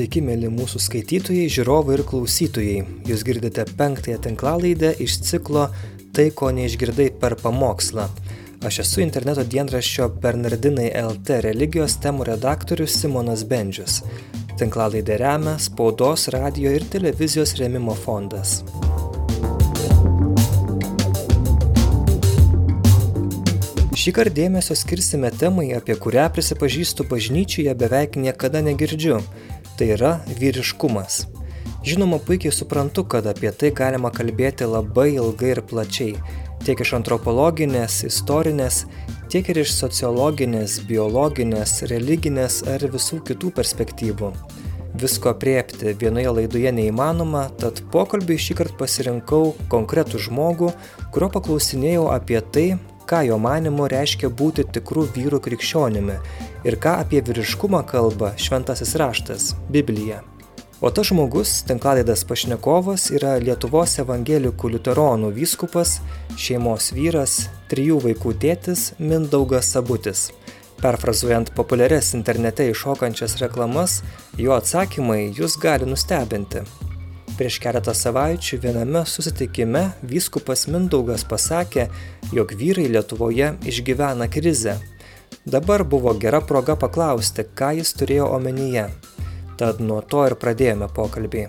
Sveiki, mėly mūsų skaitytojai, žiūrovai ir klausytojai. Jūs girdite penktąją tinklalaidę iš ciklo Tai, ko neišgirdai per pamokslą. Aš esu interneto dienraščio Bernardinai LT religijos temų redaktorius Simonas Bendžius. Tinklalaidę remia spaudos, radio ir televizijos rėmimo fondas. Šį kartą dėmesio skirsime temai, apie kurią prisipažįstu bažnyčioje beveik niekada negirdžiu. Tai yra vyriškumas. Žinoma, puikiai suprantu, kad apie tai galima kalbėti labai ilgai ir plačiai. Tiek iš antropologinės, istorinės, tiek ir iš sociologinės, biologinės, religinės ar visų kitų perspektyvų. Visko priepti vienoje laidoje neįmanoma, tad pokalbį šį kartą pasirinkau konkretų žmogų, kurio paklausinėjau apie tai, ką jo manimu reiškia būti tikrų vyrų krikščionimi ir ką apie vyriškumą kalba šventasis raštas - Biblija. O tas žmogus, tinklalaidas pašnekovas, yra Lietuvos evangelikų liuteronų vyskupas, šeimos vyras, trijų vaikų tėtis Mindaugas Sabutis. Perfrazuojant populiarias internete iššokančias reklamas, jo atsakymai jūs gali nustebinti. Prieš keletą savaičių viename susitikime vyskupas Mindaugas pasakė, jog vyrai Lietuvoje išgyvena krizę. Dabar buvo gera proga paklausti, ką jis turėjo omenyje. Tad nuo to ir pradėjome pokalbį.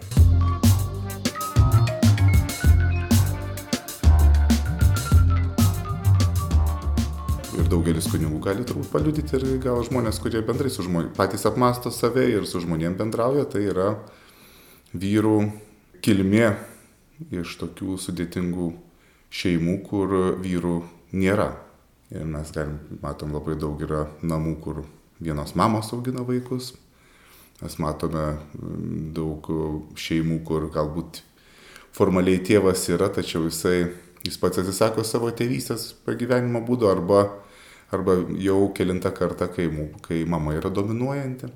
daugelis kunigų gali turbūt paliudyti ir gal žmonės, kurie bendrai su žmonėmis patys apmasto save ir su žmonėmis bendrauja, tai yra vyrų kilmė iš tokių sudėtingų šeimų, kur vyrų nėra. Ir mes galim, matom labai daug yra namų, kur vienos mamos augina vaikus. Mes matome mm, daug šeimų, kur galbūt formaliai tėvas yra, tačiau jisai, jis pats atsisako savo tėvystės pagyvenimo būdo arba, arba jau kilintą kartą, kai, kai mama yra dominuojanti.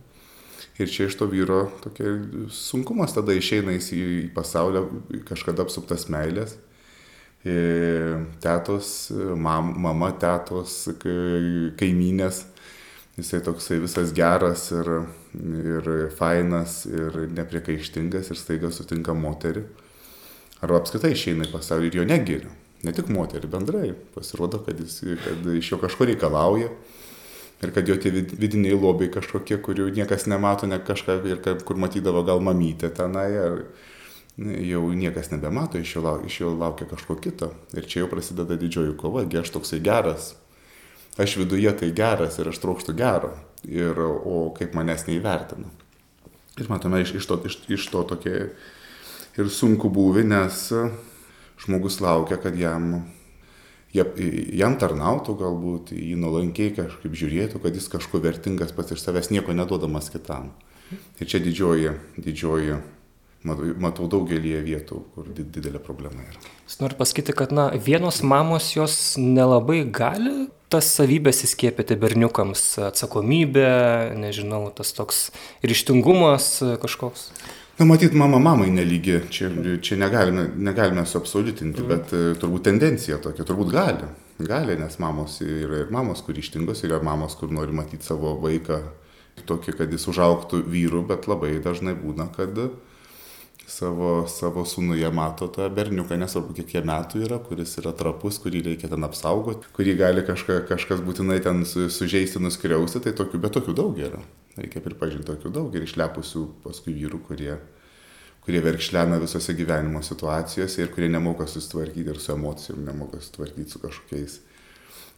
Ir čia iš to vyro tokia sunkumas tada išeina jis į pasaulį kažkada apsuptas meilės. Tetos, mam, mama, tetos, kaimynės. Jisai toksai visas geras ir, ir fainas ir nepriekaištingas ir staiga sutinka moterį. Arba apskritai išeina į pasaulį ir jo negiria. Ne tik moterį, bendrai. Pasirodo, kad, jis, kad iš jo kažko reikalauja ir kad jo tie vidiniai lobiai kažkokie, kurių niekas nemato, ne kažką, ir kur matydavo gal mamytė tenai, ar jau niekas nebemato, iš jo, laukia, iš jo laukia kažko kito. Ir čia jau prasideda didžioji kova, gi aš toksai geras, aš viduje tai geras ir aš trokštų gero, ir, o kaip manęs neįvertina. Ir matome iš, iš, to, iš, iš to tokie ir sunku būvi, nes žmogus laukia, kad jam jam tarnautų galbūt, jį nuolankiai kažkaip žiūrėtų, kad jis kažko vertingas pats iš savęs nieko neduodamas kitam. Ir čia didžioji, didžioji, matau, daugelį vietų, kur didelė problema yra. Jūs noriu pasakyti, kad na, vienos mamos jos nelabai gali tas savybės įskiepyti berniukams - atsakomybė, nežinau, tas toks ryštingumas kažkoks. Na, matyt, mama mamai nelygi, čia, čia negalime, negalime suabsoliutinti, mm. bet uh, turbūt tendencija tokia, turbūt gali. Gali, nes mamos yra ir mamos, kur ištingos, yra mamos, kur nori matyti savo vaiką tokį, kad jis užauktų vyru, bet labai dažnai būna, kad savo, savo sūnuje mato tą berniuką, nesvarbu kiek jie metų yra, kuris yra trapus, kurį reikia ten apsaugoti, kurį gali kažka, kažkas būtinai ten su, sužeisti, nuskriausti, tai tokių, bet tokių daug yra. Reikia pripažinti tokių daug ir išlepusių paskui vyrų, kurie, kurie verkšlena visose gyvenimo situacijose ir kurie nemoka susitvarkyti ir su emocijom, nemoka susitvarkyti su kažkokiais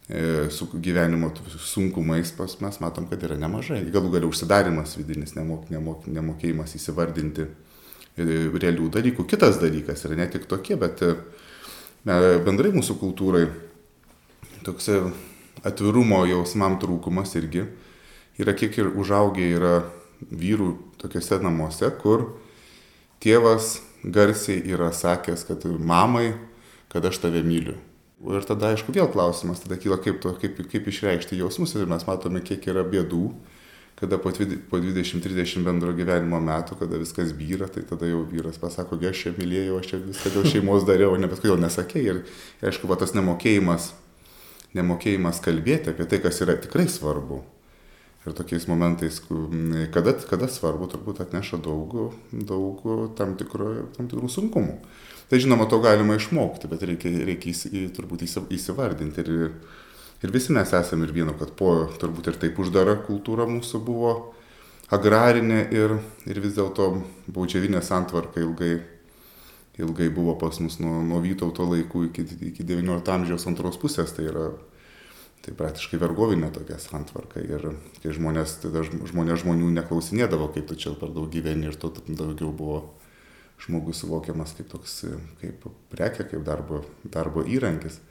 e, su gyvenimo sunkumais pas mes matom, kad yra nemažai. Galų galia užsidarimas vidinis, nemok, nemok, nemokėjimas įsivardinti realių dalykų. Kitas dalykas yra ne tik tokie, bet e, bendrai mūsų kultūrai toks atvirumo jausmam trūkumas irgi yra kiek ir užaugę yra vyrų tokiuose namuose, kur tėvas garsiai yra sakęs, kad mamai, kad aš tave myliu. Ir tada, aišku, vėl klausimas, tada kyla, kaip, to, kaip, kaip išreikšti jausmus ir mes matome, kiek yra bėdų, kada po 20-30 bendro gyvenimo metų, kada viskas vyra, tai tada jau vyras pasako, aš čia mylėjau, aš čia viską dėl šeimos dariau, ne bet kodėl nesakė. Ir, aišku, va, tas nemokėjimas, nemokėjimas kalbėti apie tai, kas yra tikrai svarbu ir tokiais momentais, kada, kada svarbu, turbūt atneša daug, daug tam, tikro, tam tikrų sunkumų. Tai žinoma, to galima išmokti, bet reikia, reikia įsi, turbūt įsivardinti. Ir, ir visi mes esame ir vieno, kad po turbūt ir taip uždara kultūra mūsų buvo agrarinė ir, ir vis dėlto baudžiavinė santvarka ilgai, ilgai buvo pas mus nuo, nuo Vytauto laikų iki, iki XIX amžiaus antros pusės. Tai yra tai praktiškai vergovinė tokia santvarka. Ir kai žmonės, tada žmonės žmonių neklausinėdavo, kaip tu čia per daug gyveni ir to daugiau buvo žmogus suvokiamas kaip toks, kaip prekė, kaip darbo, darbo įrankis.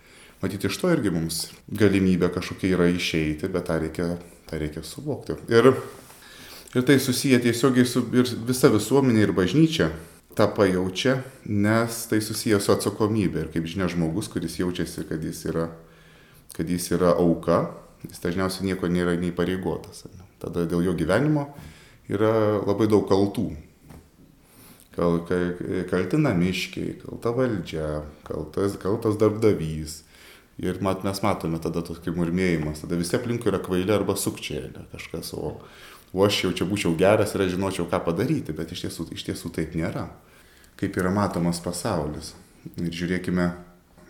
Matyti, iš to irgi mums galimybė kažkokia yra išeiti, bet tą reikia, tą reikia suvokti. Ir, ir tai susiję tiesiogiai su visa visuomenė ir bažnyčia tą pajaučia, nes tai susiję su atsakomybė. Ir kaip žinia, žmogus, kuris jaučiasi, kad jis yra, kad jis yra auka, jis dažniausiai nieko nėra neįpareigotas. Tada dėl jo gyvenimo yra labai daug kaltų kal, kalti namiškiai, kalta valdžia, kaltas, kaltas darbdavys. Ir mat, mes matome tada tokį murmėjimas, tada visi aplinkui yra kvaili arba sukčiai, kažkas, o, o aš jau čia būčiau geras ir aš žinočiau, ką padaryti, bet iš tiesų, iš tiesų taip nėra. Kaip yra matomas pasaulis. Ir žiūrėkime,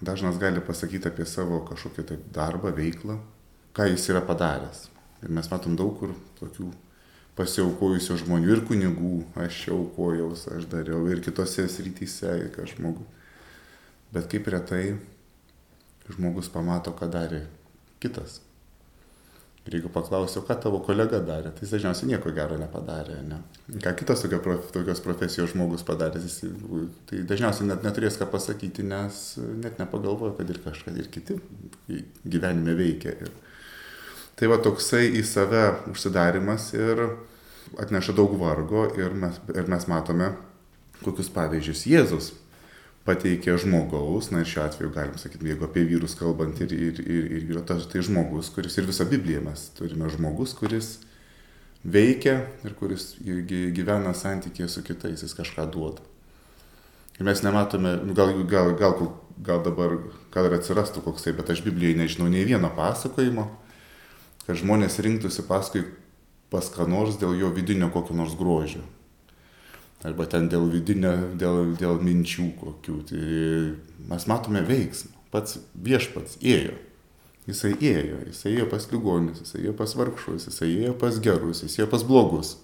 dažnas gali pasakyti apie savo kažkokį tai darbą, veiklą, ką jis yra padaręs. Ir mes matom daug kur tokių pasiaukojusių žmonių ir kunigų, aš aukojaus, aš dariau ir kitose srityse, kad žmogus. Bet kaip retai žmogus pamato, ką darė kitas. Ir jeigu paklausiau, ką tavo kolega darė, tai jis dažniausiai nieko gero nepadarė. Ne? Ką kitas tokio, tokios profesijos žmogus padarė, jis, tai dažniausiai net neturės ką pasakyti, nes net nepagalvoja, kad ir kažką ir kiti gyvenime veikia. Ir, Tai va toksai į save užsidarimas ir atneša daug vargo ir mes, ir mes matome, kokius pavyzdžius Jėzus pateikė žmogaus, na ir šiuo atveju galim sakyti, jeigu apie vyrus kalbant ir, ir, ir, ir yra tas, tai žmogus, kuris ir visą Bibliją mes turime žmogus, kuris veikia ir kuris gyvena santykėje su kitais, jis kažką duoda. Ir mes nematome, nu, gal, gal, gal, gal dabar, gal ir atsirastų koksai, bet aš Biblijai nežinau nei vieno pasakojimo, kad žmonės rinktųsi paskui pas ką nors dėl jo vidinio kokio nors grožio. Arba ten dėl vidinio, dėl, dėl minčių kokių. Tai mes matome veiksmą. Pats viešpats ėjo. Jisai ėjo, jisai ėjo pas ligonis, jisai ėjo pas vargšus, jisai ėjo pas gerus, jisai ėjo pas blogus.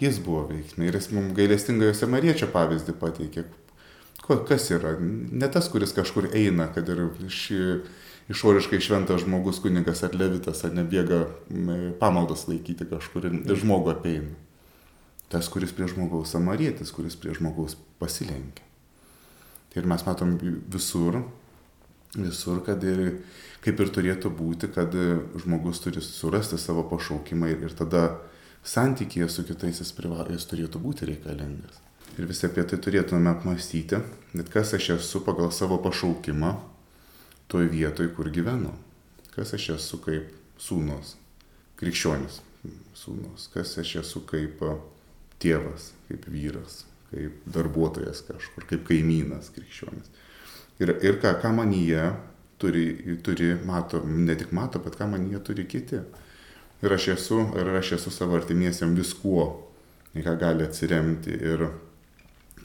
Jis buvo veiksmai ir jis mums gailestingojo samariečio pavyzdį pateikė. Kas yra? Ne tas, kuris kažkur eina, kad ir iš išoriškai šventas žmogus, kunigas ar levitas, ar nebėga pamaldas laikyti kažkur ir žmogų apeina. Tas, kuris prie žmogaus samarietis, kuris prie žmogaus pasilenkia. Tai ir mes matom visur, visur, kad ir, kaip ir turėtų būti, kad žmogus turi surasti savo pašaukimą ir, ir tada santykėje su kitais jis, priva, jis turėtų būti reikalingas. Ir visi apie tai turėtume apmastyti, net kas aš esu pagal savo pašaukimą, toj vietoj, kur gyvenu. Kas aš esu kaip sūnus, krikščionis sūnus, kas aš esu kaip tėvas, kaip vyras, kaip darbuotojas kažkur, kaip kaimynas krikščionis. Ir, ir ką, ką manyje turi, turi, mato, ne tik mato, bet ką manyje turi kiti. Ir aš esu, ir aš esu savo artimiesiam viskuo, į ką gali atsiremti. Ir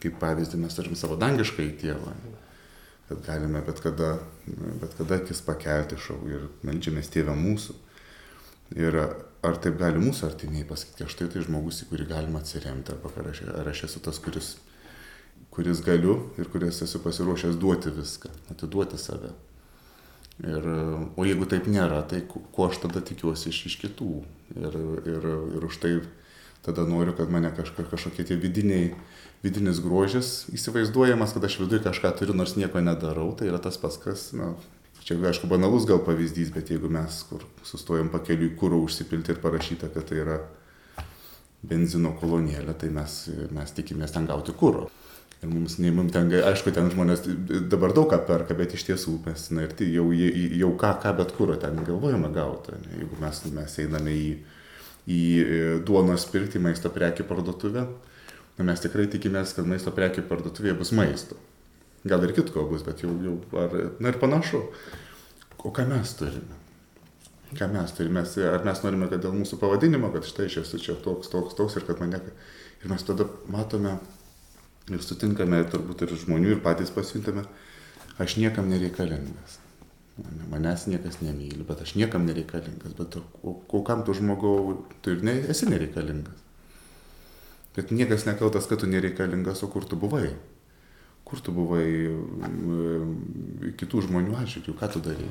kaip pavyzdį mes turim savo dangišką į tėvą kad galime bet kada, bet kada akis pakelti šau ir melžiamės tėvę mūsų. Ir ar taip gali mūsų artimiai pasakyti, kad štai tai žmogus, į kurį galima atsiremti, arba ar aš, ar aš esu tas, kuris, kuris galiu ir kuris esu pasiruošęs duoti viską, atiduoti save. Ir, o jeigu taip nėra, tai ko aš tada tikiuosi iš, iš kitų. Ir, ir, ir už tai tada noriu, kad mane kažka, kažkokie tie vidiniai vidinis grožis įsivaizduojamas, kad aš viduje kažką turiu, nors nieko nedarau, tai yra tas pats, kas, na, čia aišku banalus gal pavyzdys, bet jeigu mes kur sustojom pakeliui kūro užsipilti ir parašyta, kad tai yra benzino kolonėlė, tai mes, mes tikimės ten gauti kūro. Ir mums, nei mums ten, aišku, ten žmonės dabar daug ką perka, bet iš tiesų mes, na ir tai jau, jau ką, ką bet kūro ten galvojame gauti. Jeigu mes, mes einame į, į duonos pirkti maisto prekių parduotuvę, mes tikrai tikimės, kad maisto prekių parduotuvėje bus maisto. Gal ir kitko bus, bet jau, jau ar, na ir panašu. O ką mes turime? ką mes turime, ar mes norime, kad dėl mūsų pavadinimo, kad štai aš esu čia toks, toks, toks ir kad mane... Ir mes tada matome ir sutinkame turbūt ir žmonių ir patys pasijutame, aš niekam nereikalingas. Manęs niekas nemyli, bet aš niekam nereikalingas. Bet o, o kam tu žmogau, tu ir ne, esi nereikalingas. Bet niekas nekaltas, kad tu nereikalingas, o kur tu buvai. Kur tu buvai kitų žmonių atžvilgių, ką tu darai.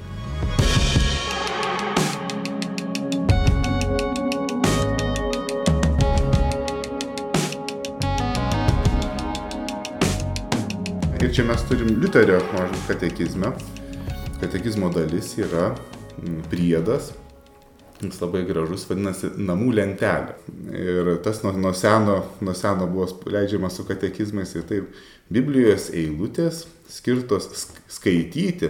Ir čia mes turim Liuterio katekizmą. Katekizmo dalis yra priedas, jis labai gražus, vadinasi namų lentelė. Ir tas nuo, nuo, seno, nuo seno buvo leidžiama su katekizmais ir taip Biblijos eilutės skirtos skaityti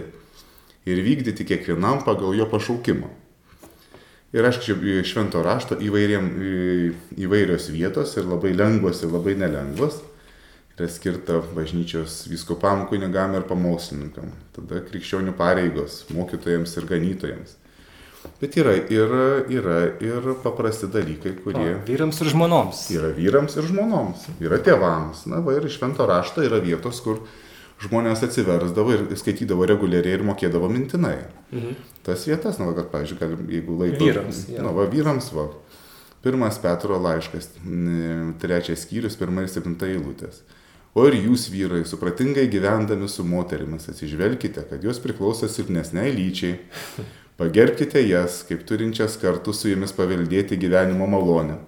ir vykdyti kiekvienam pagal jo pašaukimą. Ir aišku, švento rašto įvairiam, įvairios vietos ir labai lengvos ir labai nelengvos yra skirta bažnyčios viskupam, kunigam ir pamokslininkam. Tada krikščionių pareigos mokytojams ir ganytojams. Bet yra ir, yra ir paprasti dalykai, kurie... O, vyrams ir žmonoms. Yra vyrams ir žmonoms, yra tėvams. Na, va ir švento rašto yra vietos, kur žmonės atsiversdavo ir skaitydavo reguliariai ir mokėdavo mintinai. Mhm. Tas vietas, na, kad, pavyzdžiui, galim, jeigu laiko... Vyrams. Na, va, vyrams, va. Pirmas Petro laiškas, trečias skyrius, pirma ir septinta eilutės. O ir jūs vyrai, supratingai gyvendami su moterimis, atsižvelkite, kad jos priklauso silpnesniai lyčiai, pagerbkite jas, kaip turinčias kartu su jumis paveldėti gyvenimo malonę.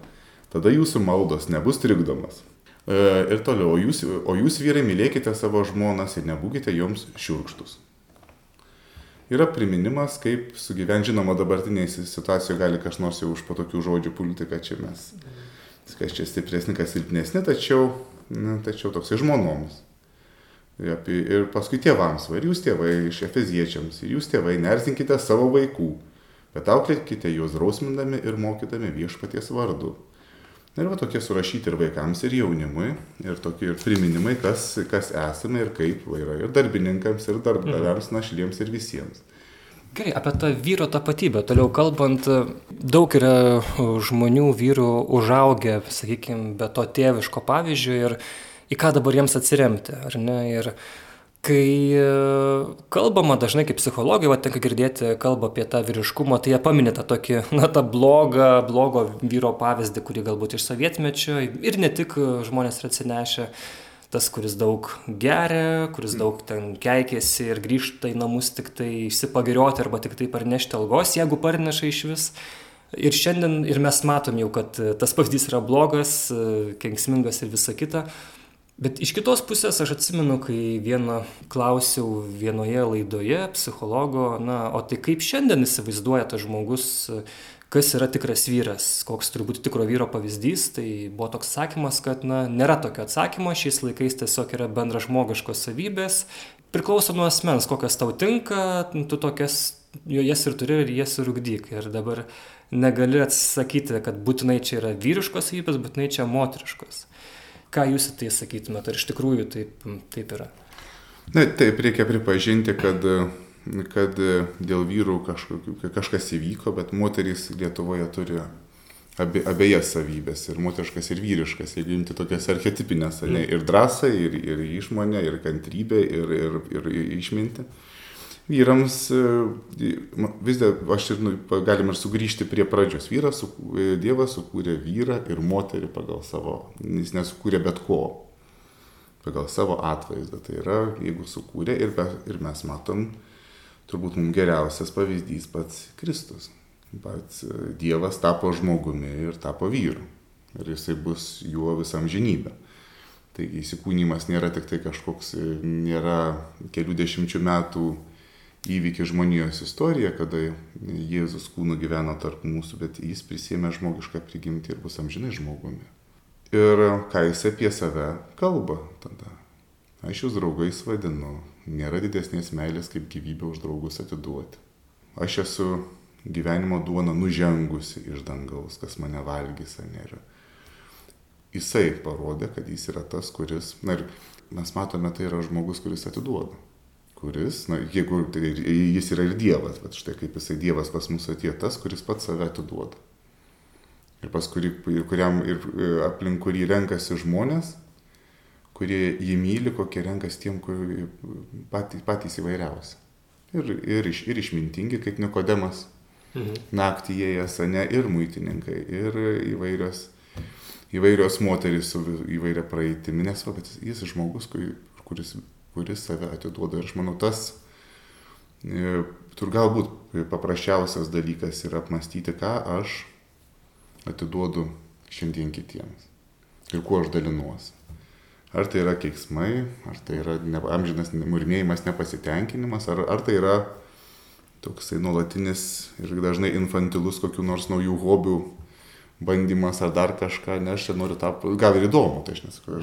Tada jūsų maldos nebus trikdomas. E, ir toliau, o jūs, o jūs vyrai mylėkite savo žmonas ir nebūkite joms šiurkštus. Yra priminimas, kaip sugyventi, žinoma, dabartinėje situacijoje gali kas nors jau už po tokių žodžių pulti, kad čia mes, kas čia stipresni, kas silpnesni, tačiau tačiau toksai žmonoms. Ir paskui tėvams, va, ir jūs tėvai iš efeziečiams, ir jūs tėvai nerzinkite savo vaikų, bet auklėkite juos drausmindami ir mokydami viešpaties vardu. Ir va tokie surašyti ir vaikams, ir jaunimui, ir tokie ir priminimai, kas, kas esame ir kaip va, yra ir darbininkams, ir darbdaviams, našliems ir visiems. Gerai, apie tą vyro tapatybę. Toliau kalbant, daug yra žmonių, vyrų užaugę, sakykime, be to tėviško pavyzdžio ir į ką dabar jiems atsiremti, ar ne? Ir kai kalbama dažnai kaip psichologai, va tenka girdėti kalbą apie tą vyriškumą, tai jie paminė tą tokį, na, tą blogą, blogo vyro pavyzdį, kurį galbūt iš sovietmečio ir ne tik žmonės yra atsinešę tas, kuris daug geria, kuris daug ten keikėsi ir grįžta į namus tik tai išsipagirioti arba tik tai parnešti algos, jeigu parneša iš vis. Ir šiandien ir mes matom jau, kad tas pavyzdys yra blogas, kenksmingas ir visa kita. Bet iš kitos pusės aš atsimenu, kai vieną klausiau vienoje laidoje psichologo, na, o tai kaip šiandien įsivaizduoja tas žmogus kas yra tikras vyras, koks turi būti tikro vyro pavyzdys, tai buvo toks atsakymas, kad na, nėra tokio atsakymo, šiais laikais tiesiog yra bendra žmogiškos savybės, priklauso nuo asmens, kokias tau tinka, tu tokias jas ir turi ir jas ir ugdyk. Ir dabar negali atsakyti, kad būtinai čia yra vyriškos savybės, būtinai čia moteriškos. Ką jūs į tai sakytumėte, ar iš tikrųjų taip, taip yra? Na, taip, reikia pripažinti, kad kad dėl vyrų kažkokiu, kažkas įvyko, bet moterys Lietuvoje turi abie, abiejas savybės ir moteriškas ir vyriškas, jeigu imti tokias archetipinės, ne, ir drąsą, ir, ir išmonę, ir kantrybę, ir, ir, ir išminti. Vyrams vis dėlto, aš ir nu, galim ir sugrįžti prie pradžios. Vyras, Dievas sukūrė vyrą ir moterį pagal savo, jis nesukūrė bet ko, pagal savo atvaizdą. Tai yra, jeigu sukūrė ir, ir mes matom, turbūt mums geriausias pavyzdys pats Kristus. Pats e, Dievas tapo žmogumi ir tapo vyru. Ir jisai bus juo visam žinybę. Taigi įsikūnymas nėra tik tai kažkoks, e, nėra kelių dešimčių metų įvykį žmonijos istorija, kada Jėzus kūnu gyveno tarp mūsų, bet jis prisėmė žmogišką prigimtį ir bus amžinai žmogumi. Ir ką jis apie save kalba tada. Aš jūs draugais vadinu, nėra didesnės meilės kaip gyvybę už draugus atiduoti. Aš esu gyvenimo duona nužengusi iš dangaus, kas mane valgys, ar nėra. Jisai parodė, kad jis yra tas, kuris, na ir mes matome, tai yra žmogus, kuris atiduoda, kuris, na, jeigu tai jis yra ir Dievas, bet štai kaip jisai Dievas pas mus atėjo, tas, kuris pats save atiduoda. Ir pas kurį, kuriam ir aplink kurį renkasi žmonės, kurie jį myli, kokie renkasi tiem, kur patys, patys įvairiausi. Ir, ir, iš, ir išmintingi, kaip Nikodemas, mhm. naktį ėjęs, ne, ir muitininkai, ir įvairios, įvairios moterys su įvairia praeitimi, nes va, bet jis žmogus, kuris, kuris save atiduoda. Ir aš manau, tas e, tur galbūt paprasčiausias dalykas yra apmastyti, ką aš atiduodu šiandien kitiems ir kuo aš dalinuosi. Ar tai yra keiksmai, ar tai yra ne, amžinas murmėjimas, nepasitenkinimas, ar, ar tai yra toksai nuolatinis ir dažnai infantilus kokių nors naujų hobių bandymas ar dar kažką, ne, aš čia noriu tą, gal ir įdomu, tai aš nesakau,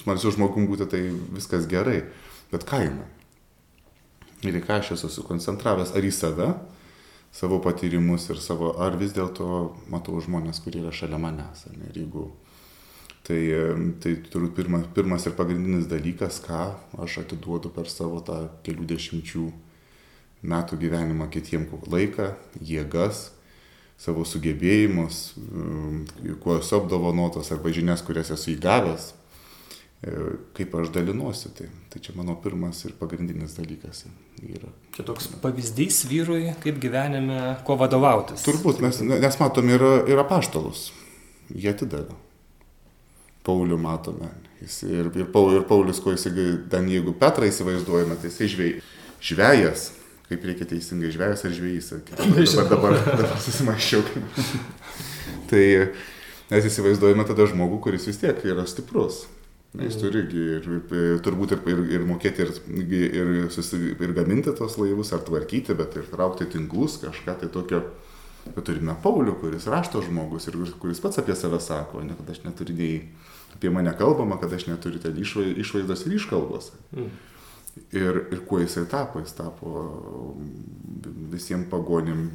smalsiu žmogum būti, tai viskas gerai, bet kaina. Ir į ką aš esu susikoncentravęs, ar į save, savo patyrimus ir savo, ar vis dėlto matau žmonės, kurie yra šalia manęs. Ne, ir jeigu Tai, tai turbūt pirmas, pirmas ir pagrindinis dalykas, ką aš atiduodu per savo tą kelių dešimčių metų gyvenimą kitiem laiką, jėgas, savo sugebėjimus, kuo esu apdovanotas arba žinias, kurias esu įgavęs, e, kaip aš dalinuosi. Tai, tai čia mano pirmas ir pagrindinis dalykas yra. Čia toks pavyzdys vyrui, kaip gyvenime, kuo vadovautis. Turbūt, mes, nes matom ir, ir apaštalus. Jie atidavė. Paulių matome. Jis ir, ir, Paul, ir Paulius, ko jis, ten jeigu Petrą įsivaizduojame, tai žvėj, žvėjas, kaip reikia teisingai žvėjas ar žvėjys. Dabar, dabar, dabar susimaščiau. tai mes įsivaizduojame tada žmogų, kuris vis tiek yra stiprus. Na, jis turi ir, ir, turbūt ir, ir, ir mokėti ir, ir, susi, ir gaminti tos laivus, ar tvarkyti, bet ir traukti tinklus, kažką tai tokio. Bet turime Paulių, kuris rašto žmogus ir kuris pats apie save sako, ne, kad aš neturiu nei apie mane kalbama, kad aš neturiu ten išvaizdos ir iškalbos. Mm. Ir, ir kuo jisai tapo? Jis tapo visiems pagonim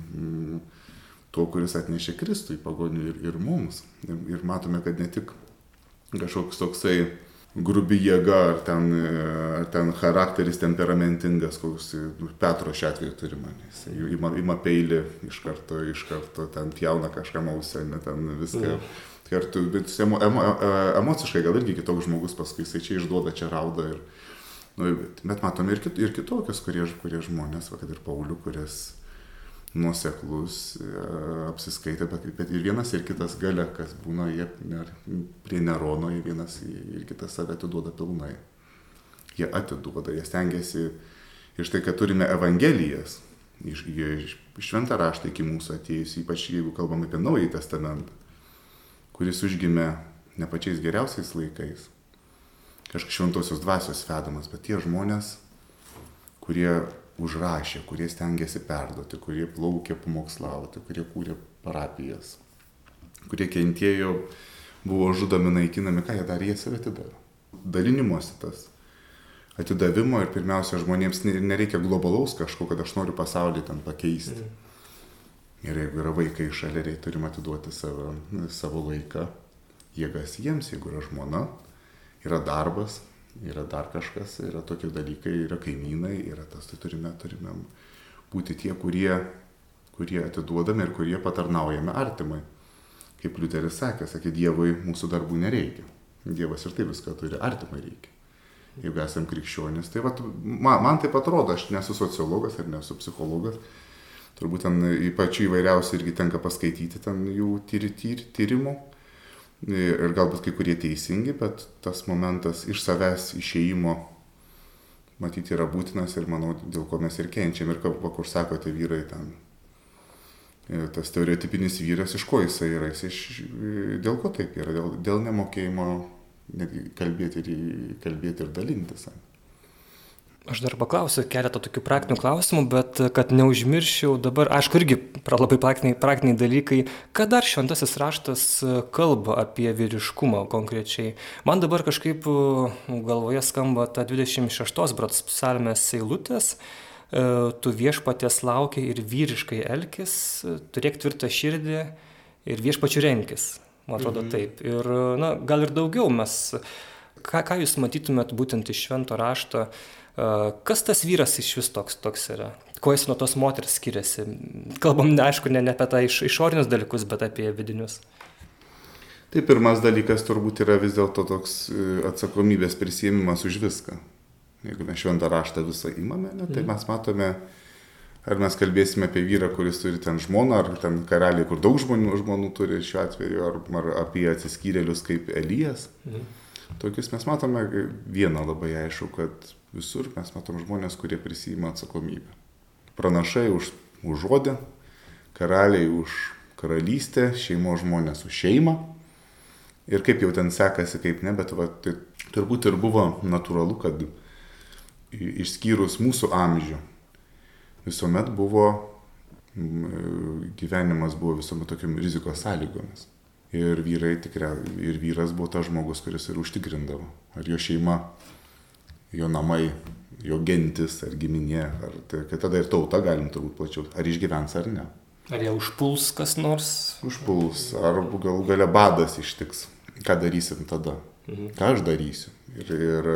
tuo, kuris atnešė Kristų į pagonių ir, ir mums. Ir, ir matome, kad ne tik kažkoks toksai grubi jėga ar ten, ar ten charakteris temperamentingas, koks Petro šiuo atveju turi man. Jis ima, ima peilį iš karto, iš karto ten pjauna kažką ausę, ten viską. Mm kartu, bet emo, emo, e, emociškai gal irgi kitoks žmogus paskui jisai čia išduoda, čia rauda. Ir, nu, bet, matome ir, kit, ir kitokius, kurie, kurie žmonės, va, kad ir Paulių, kuris nuoseklus, e, apsiskaitė, bet, bet ir vienas ir kitas gale, kas būna, jie prie Nerono, jie vienas ir kitas save atiduoda pilnai. Jie atiduoda, jie stengiasi iš tai, kad turime Evangelijas, iš, iš šventą raštą iki mūsų atėjus, ypač jeigu kalbam apie Naująjį Testamentą kuris užgimė ne pačiais geriausiais laikais, kažkaip šventosios dvasios vedamas, bet tie žmonės, kurie užrašė, kurie stengiasi perduoti, kurie plaukė pamokslauti, kurie kūrė parapijas, kurie kentėjo, buvo žudomi, naikinami, ką jie darė, jie save atidavė. Dalinimuose tas atidavimo ir pirmiausia žmonėms nereikia globalaus kažko, kad aš noriu pasaulį ten pakeisti. Mm. Ir jeigu yra vaikai šalia, tai turim atiduoti savo, savo laiką, jėgas jiems, jeigu yra žmona, yra darbas, yra dar kažkas, yra tokie dalykai, yra kaimynai, yra tas, tai turime, turime būti tie, kurie, kurie atiduodame ir kurie patarnaujame artimai. Kaip Liuteris sakė, sakė, Dievui mūsų darbų nereikia. Dievas ir taip viską turi, artimai reikia. Jeigu esame krikščionis, tai vat, man, man taip atrodo, aš nesu sociologas ir nesu psichologas, turbūt ten pačių įvairiausių irgi tenka paskaityti ten jų tyri, tyri, tyrimų. Ir galbūt kai kurie teisingi, bet tas momentas iš savęs išėjimo matyti yra būtinas ir manau, dėl ko mes ir kenčiam. Ir kaip, kur sakote, vyrai ten. Tas stereotipinis vyras, iš ko jisai yra, jis iš, dėl ko taip yra, dėl, dėl nemokėjimo kalbėti ir, kalbėti ir dalintis. Aš dar paklausiu keletą tokių praktinių klausimų, bet kad neužmirščiau dabar, aišku, irgi labai praktiniai, praktiniai dalykai, ką dar šventasis raštas kalba apie vyriškumą konkrečiai. Man dabar kažkaip galvoje skamba ta 26 brats psalmės eilutės, e, tu viešpatės laukia ir vyriškai elkis, turėk tvirtą širdį ir viešpačių renkis. Man atrodo mhm. taip. Ir, na, gal ir daugiau mes, ką, ką jūs matytumėt būtent iš švento rašto, Kas tas vyras iš vis toks, toks yra? Kuo jis nuo tos moters skiriasi? Kalbam, aišku, ne, ne apie tą iš, išorinius dalykus, bet apie vidinius. Tai pirmas dalykas turbūt yra vis dėlto toks e, atsakomybės prisėmimas už viską. Jeigu mes šventą raštą visą įmame, ne, tai mhm. mes matome, ar mes kalbėsime apie vyrą, kuris turi ten žmoną, ar ten karaliai, kur daug žmonių žmonų turi šiuo atveju, ar, ar apie atsiskyrėlius kaip Elijas. Mhm. Tokius mes matome vieną labai aišku, kad visur mes matom žmonės, kurie prisima atsakomybę. Pranašai už, už žodį, karaliai už karalystę, šeimos žmonės už šeimą. Ir kaip jau ten sekasi, kaip ne, bet va, tai turbūt ir buvo natūralu, kad išskyrus mūsų amžių, visuomet buvo, gyvenimas buvo visuomet tokiam rizikos sąlygomis. Ir, vyrai, tikria, ir vyras buvo tas žmogus, kuris ir užtikrindavo. Ar jo šeima jo namai, jo gentis ar giminė, ar tai, kad tada ir tauta galim turbūt plačiau, ar išgyvens ar ne. Ar jie užpuls kas nors? Užpuls, ar galų gale badas ištiks. Ką darysim tada? Mhm. Ką aš darysiu? Ir, ir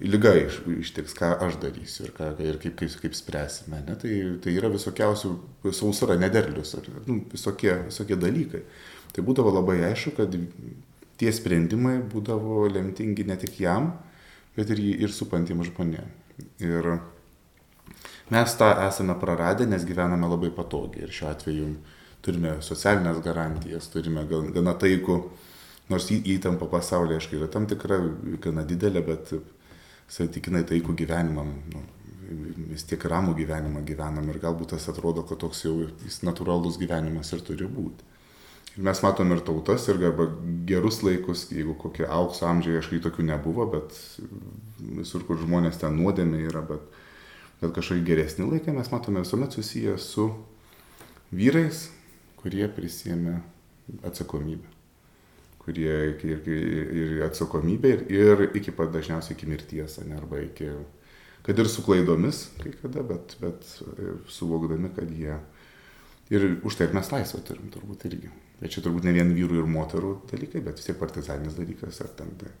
lyga iš, ištiks, ką aš darysiu ir, ką, ir kaip, kaip, kaip spręsime. Ne? Tai, tai yra visokiausių, sausra, nederlius, ar, nu, visokie, visokie dalykai. Tai būdavo labai aišku, kad tie sprendimai būdavo lemtingi ne tik jam, bet ir, ir supantiems žmonėms. Ir mes tą esame praradę, nes gyvename labai patogiai. Ir šiuo atveju turime socialinės garantijas, turime gana taikų, nors įtampa pasaulyje, aišku, yra tam tikra, gana didelė, bet santykinai taikų gyvenimą, nu, vis tiek ramų gyvenimą gyvenam ir galbūt tas atrodo, kad toks jau jis natūralus gyvenimas ir turi būti. Ir mes matom ir tautas, ir arba gerus laikus, jeigu kokie aukso amžiai, aišku, tokių nebuvo, bet visur, kur žmonės ten nuodėmė yra, bet, bet kažkokie geresni laikai mes matome visuomet susiję su vyrais, kurie prisėmė atsakomybę. Kurie ir, ir atsakomybė, ir, ir iki pat dažniausiai iki mirties, ne, arba iki, kad ir su klaidomis kai kada, bet, bet suvokdami, kad jie ir už tai mes laisvę turim turbūt irgi. Bet čia turbūt ne vien vyrų ir moterų dalykai, bet vis tiek partizaninis dalykas, ar ten tai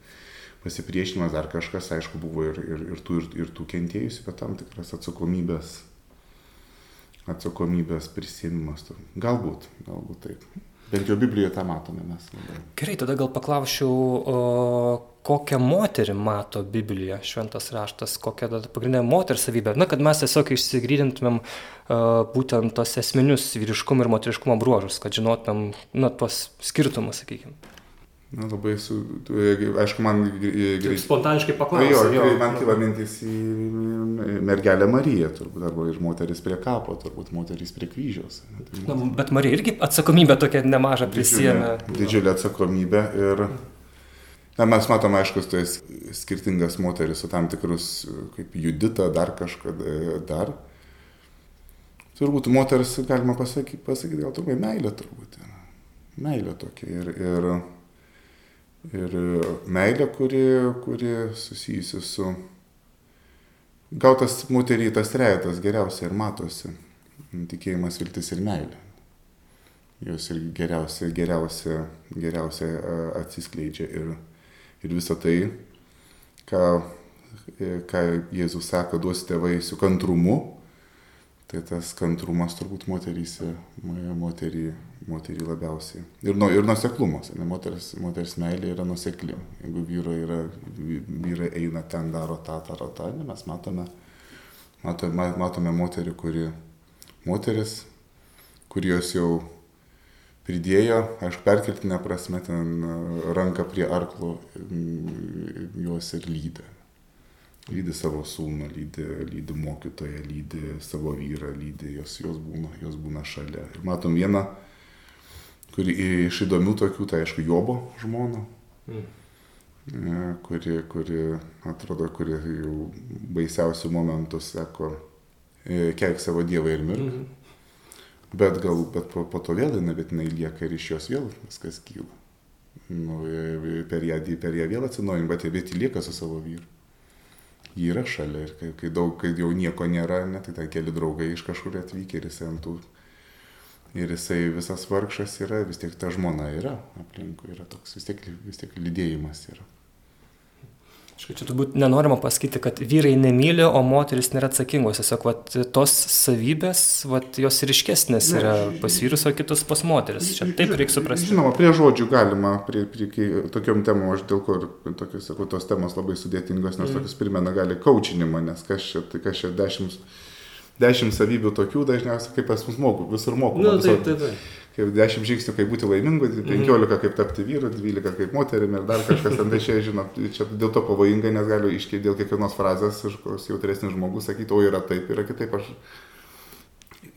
pasipriešinimas, dar kažkas, aišku, buvo ir, ir, ir, tų, ir, ir tų kentėjusių, bet tam tikras atsakomybės, atsakomybės prisėmimas. Galbūt, galbūt taip. Bent jau Biblijoje tą matome mes. Gerai, tada gal paklausčiau, o, kokią moterį mato Biblija, šventas raštas, kokia pagrindinė moters savybė. Na, kad mes tiesiog išsigrydintumėm būtent tos esminius vyriškumo ir moteriškumo bruožus, kad žinotumėm, na, tuos skirtumus, sakykime. Na, labai su, aišku, man greitai. Spontaniškai paklausiu. Jo, jo, man kyla mintis į mergelę Mariją, turbūt, arba iš moteris prie kapo, turbūt moteris prie kryžiaus. Na, bet Marija irgi atsakomybę tokią nemažą prisėmė. Didžiulė, didžiulė atsakomybė ir... Na, mes matome, aišku, tai skirtingas moteris su tam tikrus, kaip Judita, dar kažkada, dar. Turbūt moteris, galima pasakyti, pasakyti gal turbūt meilė turbūt. Yra. Meilė tokia. Ir, ir, ir meilė, kuri, kuri susijusi su... Gautas moteriai tas trejetas geriausiai ir matosi. Tikėjimas, viltis ir meilė. Jos ir geriausia, geriausia, geriausia atsiskleidžia. Ir, ir visą tai, ką, ką Jėzus sako, duosite vaisių kantrumu, tai tas kantrumas turbūt moteryse, moterį, moterį labiausiai. Ir, nu, ir nuseklumas, ne, moters, moters meilė yra nusekli. Jeigu vyrai, yra, vyrai eina ten, daro tą, daro tą, ne, mes matome, matome, matome moterį, kuri, moteris, kurios jau pridėjo, aišku, perkeltinę prasme, ten ranką prie arklo juos ir lydi. Lydi savo sūnų, lydi, lydi mokytoją, lydi savo vyrą, lydi jos, jos, būna, jos būna šalia. Ir matom vieną, kuri iš įdomių tokių, tai aišku, Jobo žmona, mm. E, kuri, kuri, atrodo, kuri jau baisiausių momentų sako, e, keik savo Dievą ir mirk. Mm. Bet gal, bet po, po to vėl jinai, bet jinai lieka ir iš jos vėl viskas kyla. Nu, per, ją, per ją vėl atsinaujin, bet, bet ji lieka su savo vyru. Ji yra šalia ir kai, kai, daug, kai jau nieko nėra, ne, tai ten keli draugai iš kažkur atvykę ir jisai ant tų. Ir jisai visas vargšas yra, vis tiek ta žmona yra aplinkui, yra toks, vis tiek, vis tiek lydėjimas yra. Čia turbūt nenorima pasakyti, kad vyrai nemyli, o moteris nėra atsakingos. Tiesiog vat, tos savybės, vat, jos ryškesnės yra pas vyrus, o kitus pas moteris. Čia taip reikia suprasti. Žinoma, prie žodžių galima, prie, prie, prie tokiom temom, aš dėl ko ir tokius, sakau, tos temos labai sudėtingos, nes mm. tokius primena gali kaučinimą, nes kas čia, tai kas čia dešimt, dešimt savybių tokių dažniausiai kaip pas mus moku, visur moku. Na, nu, taip, taip, taip kaip 10 žingsnių, kaip būti laimingu, 15 mhm. kaip tapti vyru, 12 kaip moterimi ir dar kažkas ant tai žinot, čia dėl to pavojinga, nes galiu iškiai dėl kiekvienos frazės, kažkoks jautresnis žmogus sakyti, o yra taip, yra kitaip. Aš...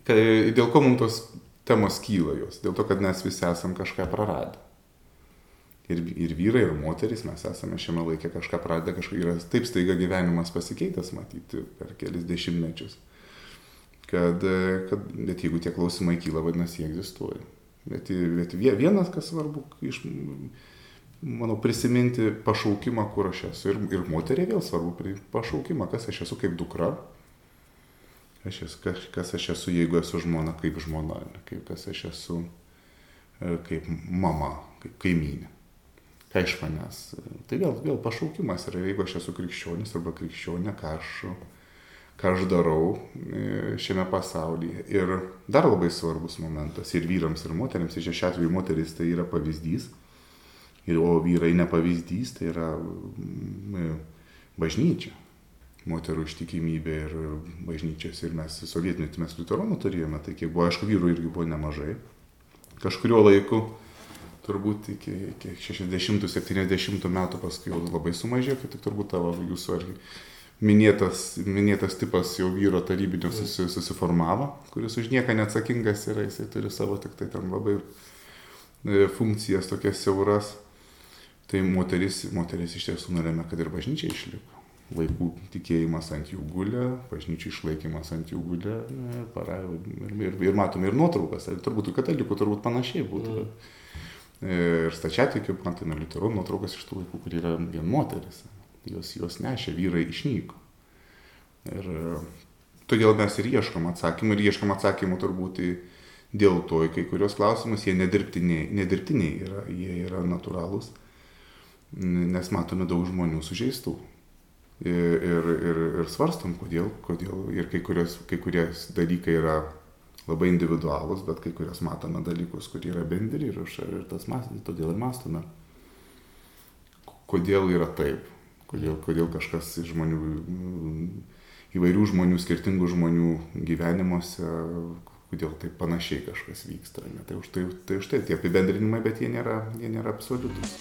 Dėl ko mums tos temos kyla jos? Dėl to, kad mes visi esam kažką praradę. Ir, ir vyrai, ir moterys mes esame šiame laikė kažką praradę, kažkaip yra taip staiga gyvenimas pasikeitęs, matyti, per kelis dešimtmečius kad, kad net jeigu tie klausimai kyla, vadinasi, jie egzistuoja. Bet, bet vienas, kas svarbu, iš, manau, prisiminti pašaukimą, kur aš esu. Ir, ir moteriai vėl svarbu pašaukimą, kas aš esu kaip dukra, aš esu, kas, kas aš esu, jeigu esu žmona, kaip žmona, kaip, kas aš esu e, kaip mama, kaip kaimynė. Ką iš manęs. Tai vėl, vėl pašaukimas yra, jeigu aš esu krikščionis arba krikščionė, ką aš ką aš darau e, šiame pasaulyje. Ir dar labai svarbus momentas ir vyrams, ir moteriams, ir šiuo atveju moteris tai yra pavyzdys, o vyrai ne pavyzdys, tai yra mm, e, bažnyčia. Moterų ištikimybė ir bažnyčios. Ir mes sovietmetį mes liuteronų turėjome, tai kiek buvo, aišku, vyrų irgi buvo nemažai. Kažkurio laiku turbūt iki, iki 60-70 metų paskui labai sumažėjo, kai tik turbūt tavo jūsų ar minėtas, minėtas tipas jau vyro tarybinio susi, susiformavo, kuris už nieką neatsakingas yra, jisai turi savo tik tai ten labai e, funkcijas tokias siauras. Tai moteris, moteris iš tiesų norėjome, kad ir bažnyčia išliko. Vaikų tikėjimas ant jų gulė, bažnyčių išlaikymas ant jų gulė. Ir, ir, ir, ir matome ir nuotraukas, ir turbūt katalikų turbūt panašiai būtų. Mm. Ir stačiatikių, matome liuteronų nuotraukas iš tų vaikų, kurie yra vien moteris jos, jos nešė, vyrai išnyko. Ir e, todėl mes ir ieškom atsakymų, ir ieškom atsakymų turbūt dėl to, kai kurios klausimus jie nedirbtiniai, nedirbtiniai yra, jie yra natūralūs, nes matome daug žmonių sužeistų. Ir, ir, ir, ir svarstom, kodėl, kodėl ir kai, kurios, kai kurie dalykai yra labai individualūs, bet kai kurios matome dalykus, kurie yra bendri ir, ir tas mąstymas, todėl ir mąstome, kodėl yra taip kodėl, kodėl kažkas iš žmonių, įvairių žmonių, skirtingų žmonių gyvenimuose, kodėl taip panašiai kažkas vyksta. Ne? Tai už tai, tai už tai tie apibendrinimai, bet jie nėra, jie nėra absoliutus.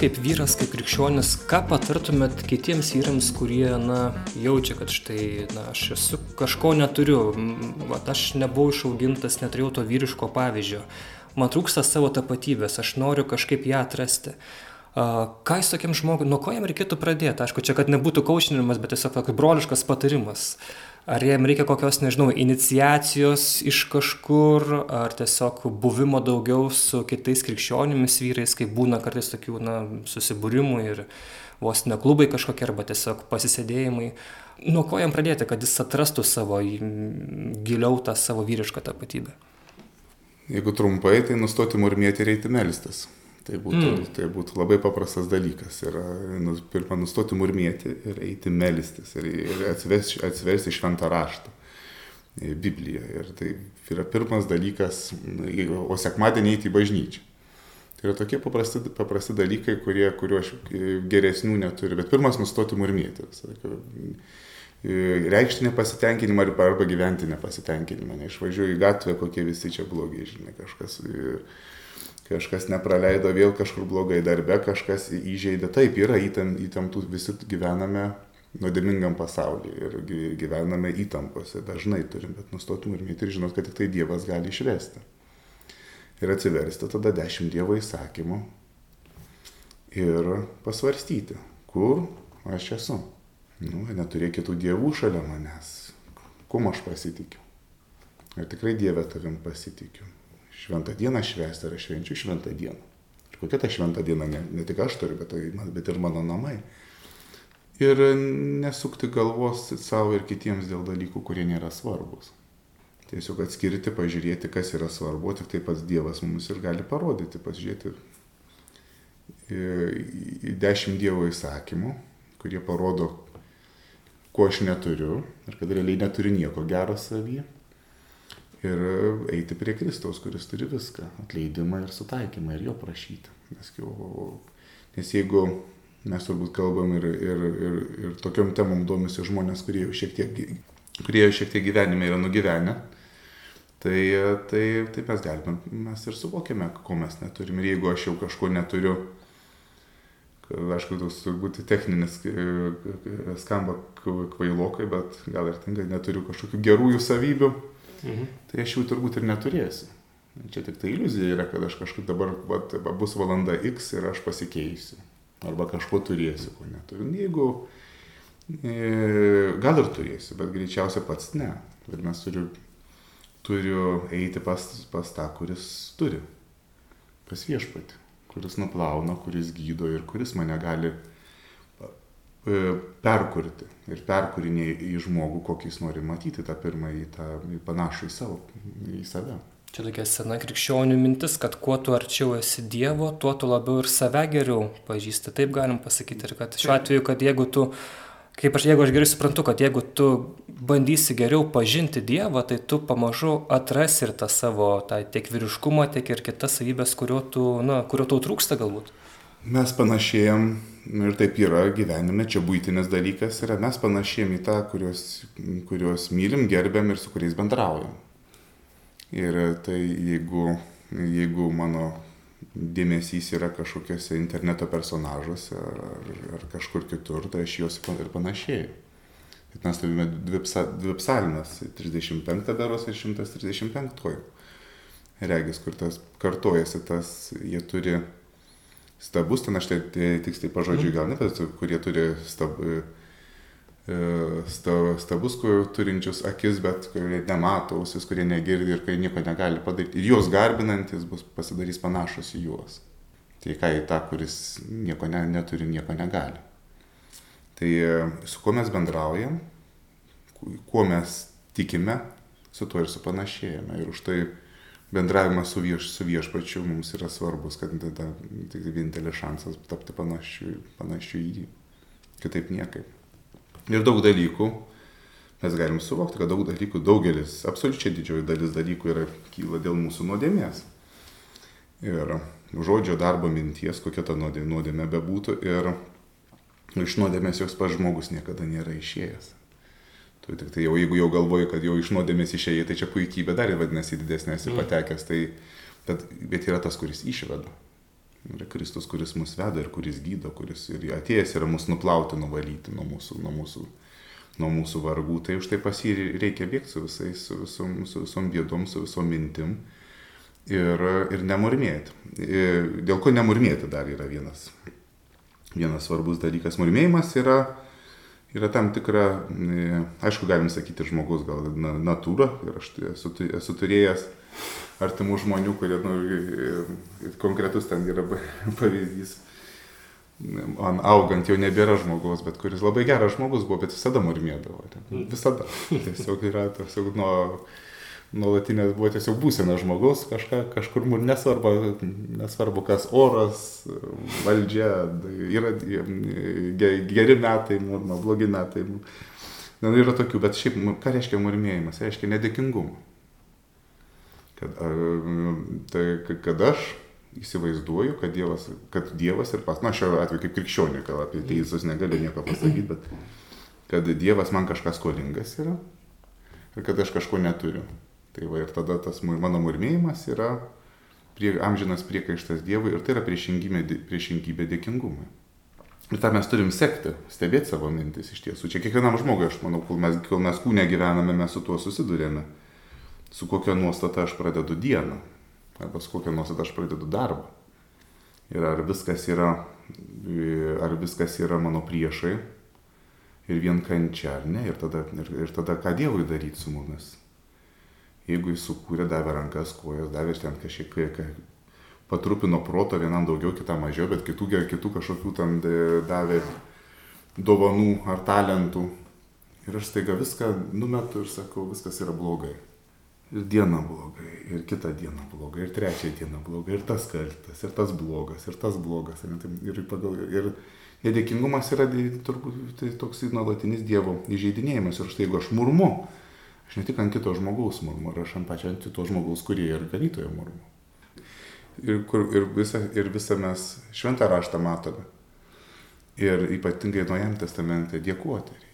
Kaip vyras, kaip krikščionis, ką patartumėt kitiems vyrams, kurie, na, jaučia, kad štai, na, aš esu kažko neturiu, vat, aš nebuvau išaugintas, neturėjau to vyriško pavyzdžio, man trūksta savo tapatybės, aš noriu kažkaip ją atrasti. Uh, ką jūs tokiam žmogui, nuo ko jam reikėtų pradėti? Aišku, čia, kad nebūtų kaušinimas, bet tiesiog kaip broliškas patarimas. Ar jam reikia kokios, nežinau, iniciacijos iš kažkur, ar tiesiog buvimo daugiau su kitais krikščionimis vyrais, kaip būna kartais tokių, na, susibūrimų ir vos ne klubai kažkokie, arba tiesiog pasisėdėjimai. Nuo ko jam pradėti, kad jis atrastų savo, giliau tą savo vyrišką tapatybę? Jeigu trumpai, tai nustoti murmėti ir eiti melstis. Tai būtų, mm. tai būtų labai paprastas dalykas. Yra nu, pirmą nustoti murmėti ir eiti melistis ir, ir atsiversti, atsiversti šventą raštą. Bibliją. Ir tai yra pirmas dalykas, o sekmadienį eiti į bažnyčią. Tai yra tokie paprasti, paprasti dalykai, kurie, kuriuo aš geresnių neturiu. Bet pirmas nustoti murmėti. Reikšti nepasitenkinimą arba gyventi nepasitenkinimą. Neišvažiuoju į gatvę, kokie visi čia blogi, žinai, kažkas. Ir, kažkas nepraleido vėl kažkur blogai darbe, kažkas įžeidė. Taip, yra įtam, įtampų, visi gyvename nuodėmingam pasaulyje ir gyvename įtampose, dažnai turim, bet nustotum ir mėti ir žinot, kad tik tai Dievas gali išvesti. Ir atsiversti tada dešimt Dievo įsakymų ir pasvarstyti, kur aš esu. Nu, neturėk kitų dievų šalia manęs. Kuo aš pasitikiu? Ir tikrai Dievę tavim pasitikiu šventą dieną švęsti ir aš švenčiu šventą dieną. Ir kokia ta šventa diena, ne, ne tik aš turiu, bet, tai, bet ir mano namai. Ir nesukti galvos savo ir kitiems dėl dalykų, kurie nėra svarbus. Tiesiog atskirti, pažiūrėti, kas yra svarbu, tik tai pats Dievas mums ir gali parodyti, pasižiūrėti į dešimt Dievo įsakymų, kurie parodo, ko aš neturiu ir kad realiai neturiu nieko gero savyje. Ir eiti prie Kristaus, kuris turi viską - atleidimą ir sutaikymą ir jo prašyti. Nes, nes jeigu mes turbūt kalbam ir, ir, ir, ir tokiom temom domisi žmonės, kurie jau šiek tiek, kurie jau šiek tiek gyvenime yra nugyvenę, tai, tai, tai mes galime, mes ir suvokiame, ko mes neturim. Ir jeigu aš jau kažko neturiu, aišku, toks turbūt techninis skamba kvailokai, bet gal ir tinka, neturiu kažkokių gerųjų savybių, mhm. tai aš jų turbūt ir neturėsiu. Čia tik tai iliuzija yra, kad aš kažkaip dabar vat, bus valanda X ir aš pasikeisiu. Arba kažko turėsiu, ko neturiu. Jeigu e, gal ir turėsiu, bet greičiausiai pats ne. Ir mes turiu, turiu eiti pas, pas tą, kuris turi. Pas viešpatį kuris nuplauna, kuris gydo ir kuris mane gali perkurti ir perkūrinė į žmogų, kokį jis nori matyti, tą pirmąjį, tą panašų į, savo, į save. Čia tokia sena krikščionių mintis, kad kuo tu arčiau esi Dievo, tuo tu labiau ir save geriau pažįsti. Taip galim pasakyti. Ir kad šiuo atveju, kad jeigu tu kaip aš, jeigu aš gerai suprantu, kad jeigu tu bandysi geriau pažinti Dievą, tai tu pamažu atrasi ir tą savo tą tiek vyriškumą, tiek ir kitas savybės, kurio, tu, na, kurio tau trūksta galbūt. Mes panašėjam, ir taip yra gyvenime, čia būtinis dalykas yra, mes panašėjam į tą, kuriuos, kuriuos mylim, gerbiam ir su kuriais bendraujam. Ir tai jeigu, jeigu mano dėmesys yra kažkokiuose interneto personažuose ar, ar kažkur kitur, tai aš juos ir panašiai. Bet mes turime dvi, psa, dvi psalmes - 35 daros ir 135. Regis, kur tas kartojasi, tas jie turi stabus, ten aš tai, tai tiksliai pažodžiui gal ne, bet kurie turi stab, E, stabus turinčius akis, bet kurie nemato, ausis, kurie negirdi ir kurie nieko negali padaryti. Ir juos garbinantis bus pasidarys panašus į juos. Tai ką į tą, kuris nieko ne, neturi, nieko negali. Tai e, su kuo mes bendraujam, kuo mes tikime, su tuo ir supanašėjame. Ir už tai bendravimas su, vieš, su viešpačiu mums yra svarbus, kad tada tai vienintelis šansas tapti panašiu, panašiu į jį. Kitaip niekaip. Ir daug dalykų mes galim suvokti, kad daug dalykų, daugelis, absoliučiai didžioji dalis dalykų yra kyla dėl mūsų nuodėmės. Ir žodžio darbo minties, kokia ta nuodėmė bebūtų, ir iš nuodėmės jos pats žmogus niekada nėra išėjęs. Tu tik tai jau, jeigu jau galvoji, kad jau iš nuodėmės išėjai, tai čia puikybė dar ir vadinasi didesnė esi mm. patekęs, tai, bet, bet yra tas, kuris išveda. Yra Kristus, kuris mus veda ir kuris gydo, kuris ir atėjęs yra mus nuplauti, nuvalyti nuo mūsų, nuo mūsų, nuo mūsų vargų. Tai už tai pas jį reikia bėgti su visais, su visom, su visom bėdom, su visom mintim ir, ir nemurmėti. Dėl ko nemurmėti dar yra vienas, vienas svarbus dalykas. Murmėjimas yra, yra tam tikra, aišku, galim sakyti, žmogus gal natūra ir aš esu, esu turėjęs artimų žmonių, kurie, nu, konkretus ten yra pavyzdys, man augant jau nebėra žmogaus, bet kuris labai geras žmogus buvo, bet visada murmėdavo. Mm. Visada. Tiesiog yra, tiesiog nuo nuolatinės buvo tiesiog būsena žmogaus, kažką, kažkur nesvarbu, nesvarbu kas oras, valdžia, yra geri metai, murma, blogi metai. Na, yra tokių, bet šiaip, ką reiškia murmėjimas? Reiškia nedėkingumą. Kad, tai, kad aš įsivaizduoju, kad Dievas, kad Dievas ir pas, na šiuo atveju kaip krikščionė, gal apie teisus negaliu nieko pasakyti, bet kad Dievas man kažkas skolingas yra ir kad aš kažko neturiu. Tai va ir tada tas mano murmėjimas yra prie, amžinas priekaištas Dievui ir tai yra priešingybė, priešingybė dėkingumui. Ir tą mes turim sekti, stebėti savo mintis iš tiesų. Čia kiekvienam žmogui, aš manau, kol mes, kol mes kūne gyvename, mes su tuo susidurėme su kokia nuostata aš pradedu dieną, arba su kokia nuostata aš pradedu darbą. Ir ar viskas yra, ar viskas yra mano priešai ir vien kančia, ar ne, ir tada, ir, ir tada ką Dievui daryti su mumis. Jeigu jis sukūrė, davė rankas, kojas, davė ten kažkiek, patrupino proto, vienam daugiau, kitam mažiau, bet kitų, kitų kažkokių ten davė dovanų ar talentų. Ir aš staiga viską numetu ir sakau, viskas yra blogai. Ir diena blogai, ir kita diena blogai, ir trečia diena blogai, ir tas kaltas, ir tas blogas, ir tas blogas. Ir, ir, pagal, ir nedėkingumas yra turbūt tai toks nuolatinis Dievo įžeidinėjimas. Ir štai jeigu aš murmu, aš ne tik ant kito žmogaus murmu, aš ant pačio ant kito žmogaus, kurie ir ganytojo murmu. Ir, kur, ir, visa, ir visą mes šventą raštą matome. Ir ypatingai Naujam testamente dėkoti reikia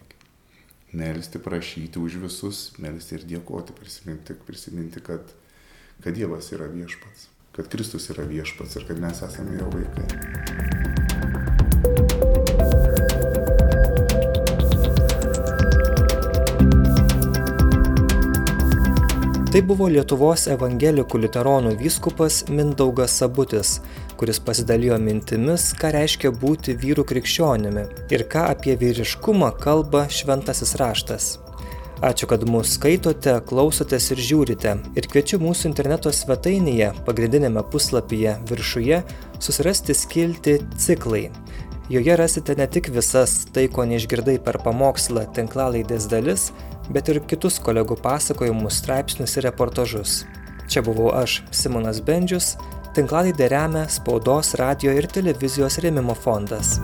melsti, prašyti už visus, melsti ir dėkoti, prisiminti, prisiminti kad, kad Dievas yra viešpats, kad Kristus yra viešpats ir kad mes esame jo vaikai. Tai buvo Lietuvos evangelikų liuteronų vyskupas Mindaugas Sabutis, kuris pasidalijo mintimis, ką reiškia būti vyrų krikščionimi ir ką apie vyriškumą kalba šventasis raštas. Ačiū, kad mūsų skaitote, klausotės ir žiūrite. Ir kviečiu mūsų interneto svetainėje, pagrindinėme puslapyje viršuje, susirasti skilti ciklai. Joje rasite ne tik visas tai, ko neišgirdai per pamokslą tinklalaidės dalis, bet ir kitus kolegų pasakojimus, straipsnius ir reportažus. Čia buvau aš, Simonas Bendžius, tinklalaidę remia Spaudos, radio ir televizijos rėmimo fondas.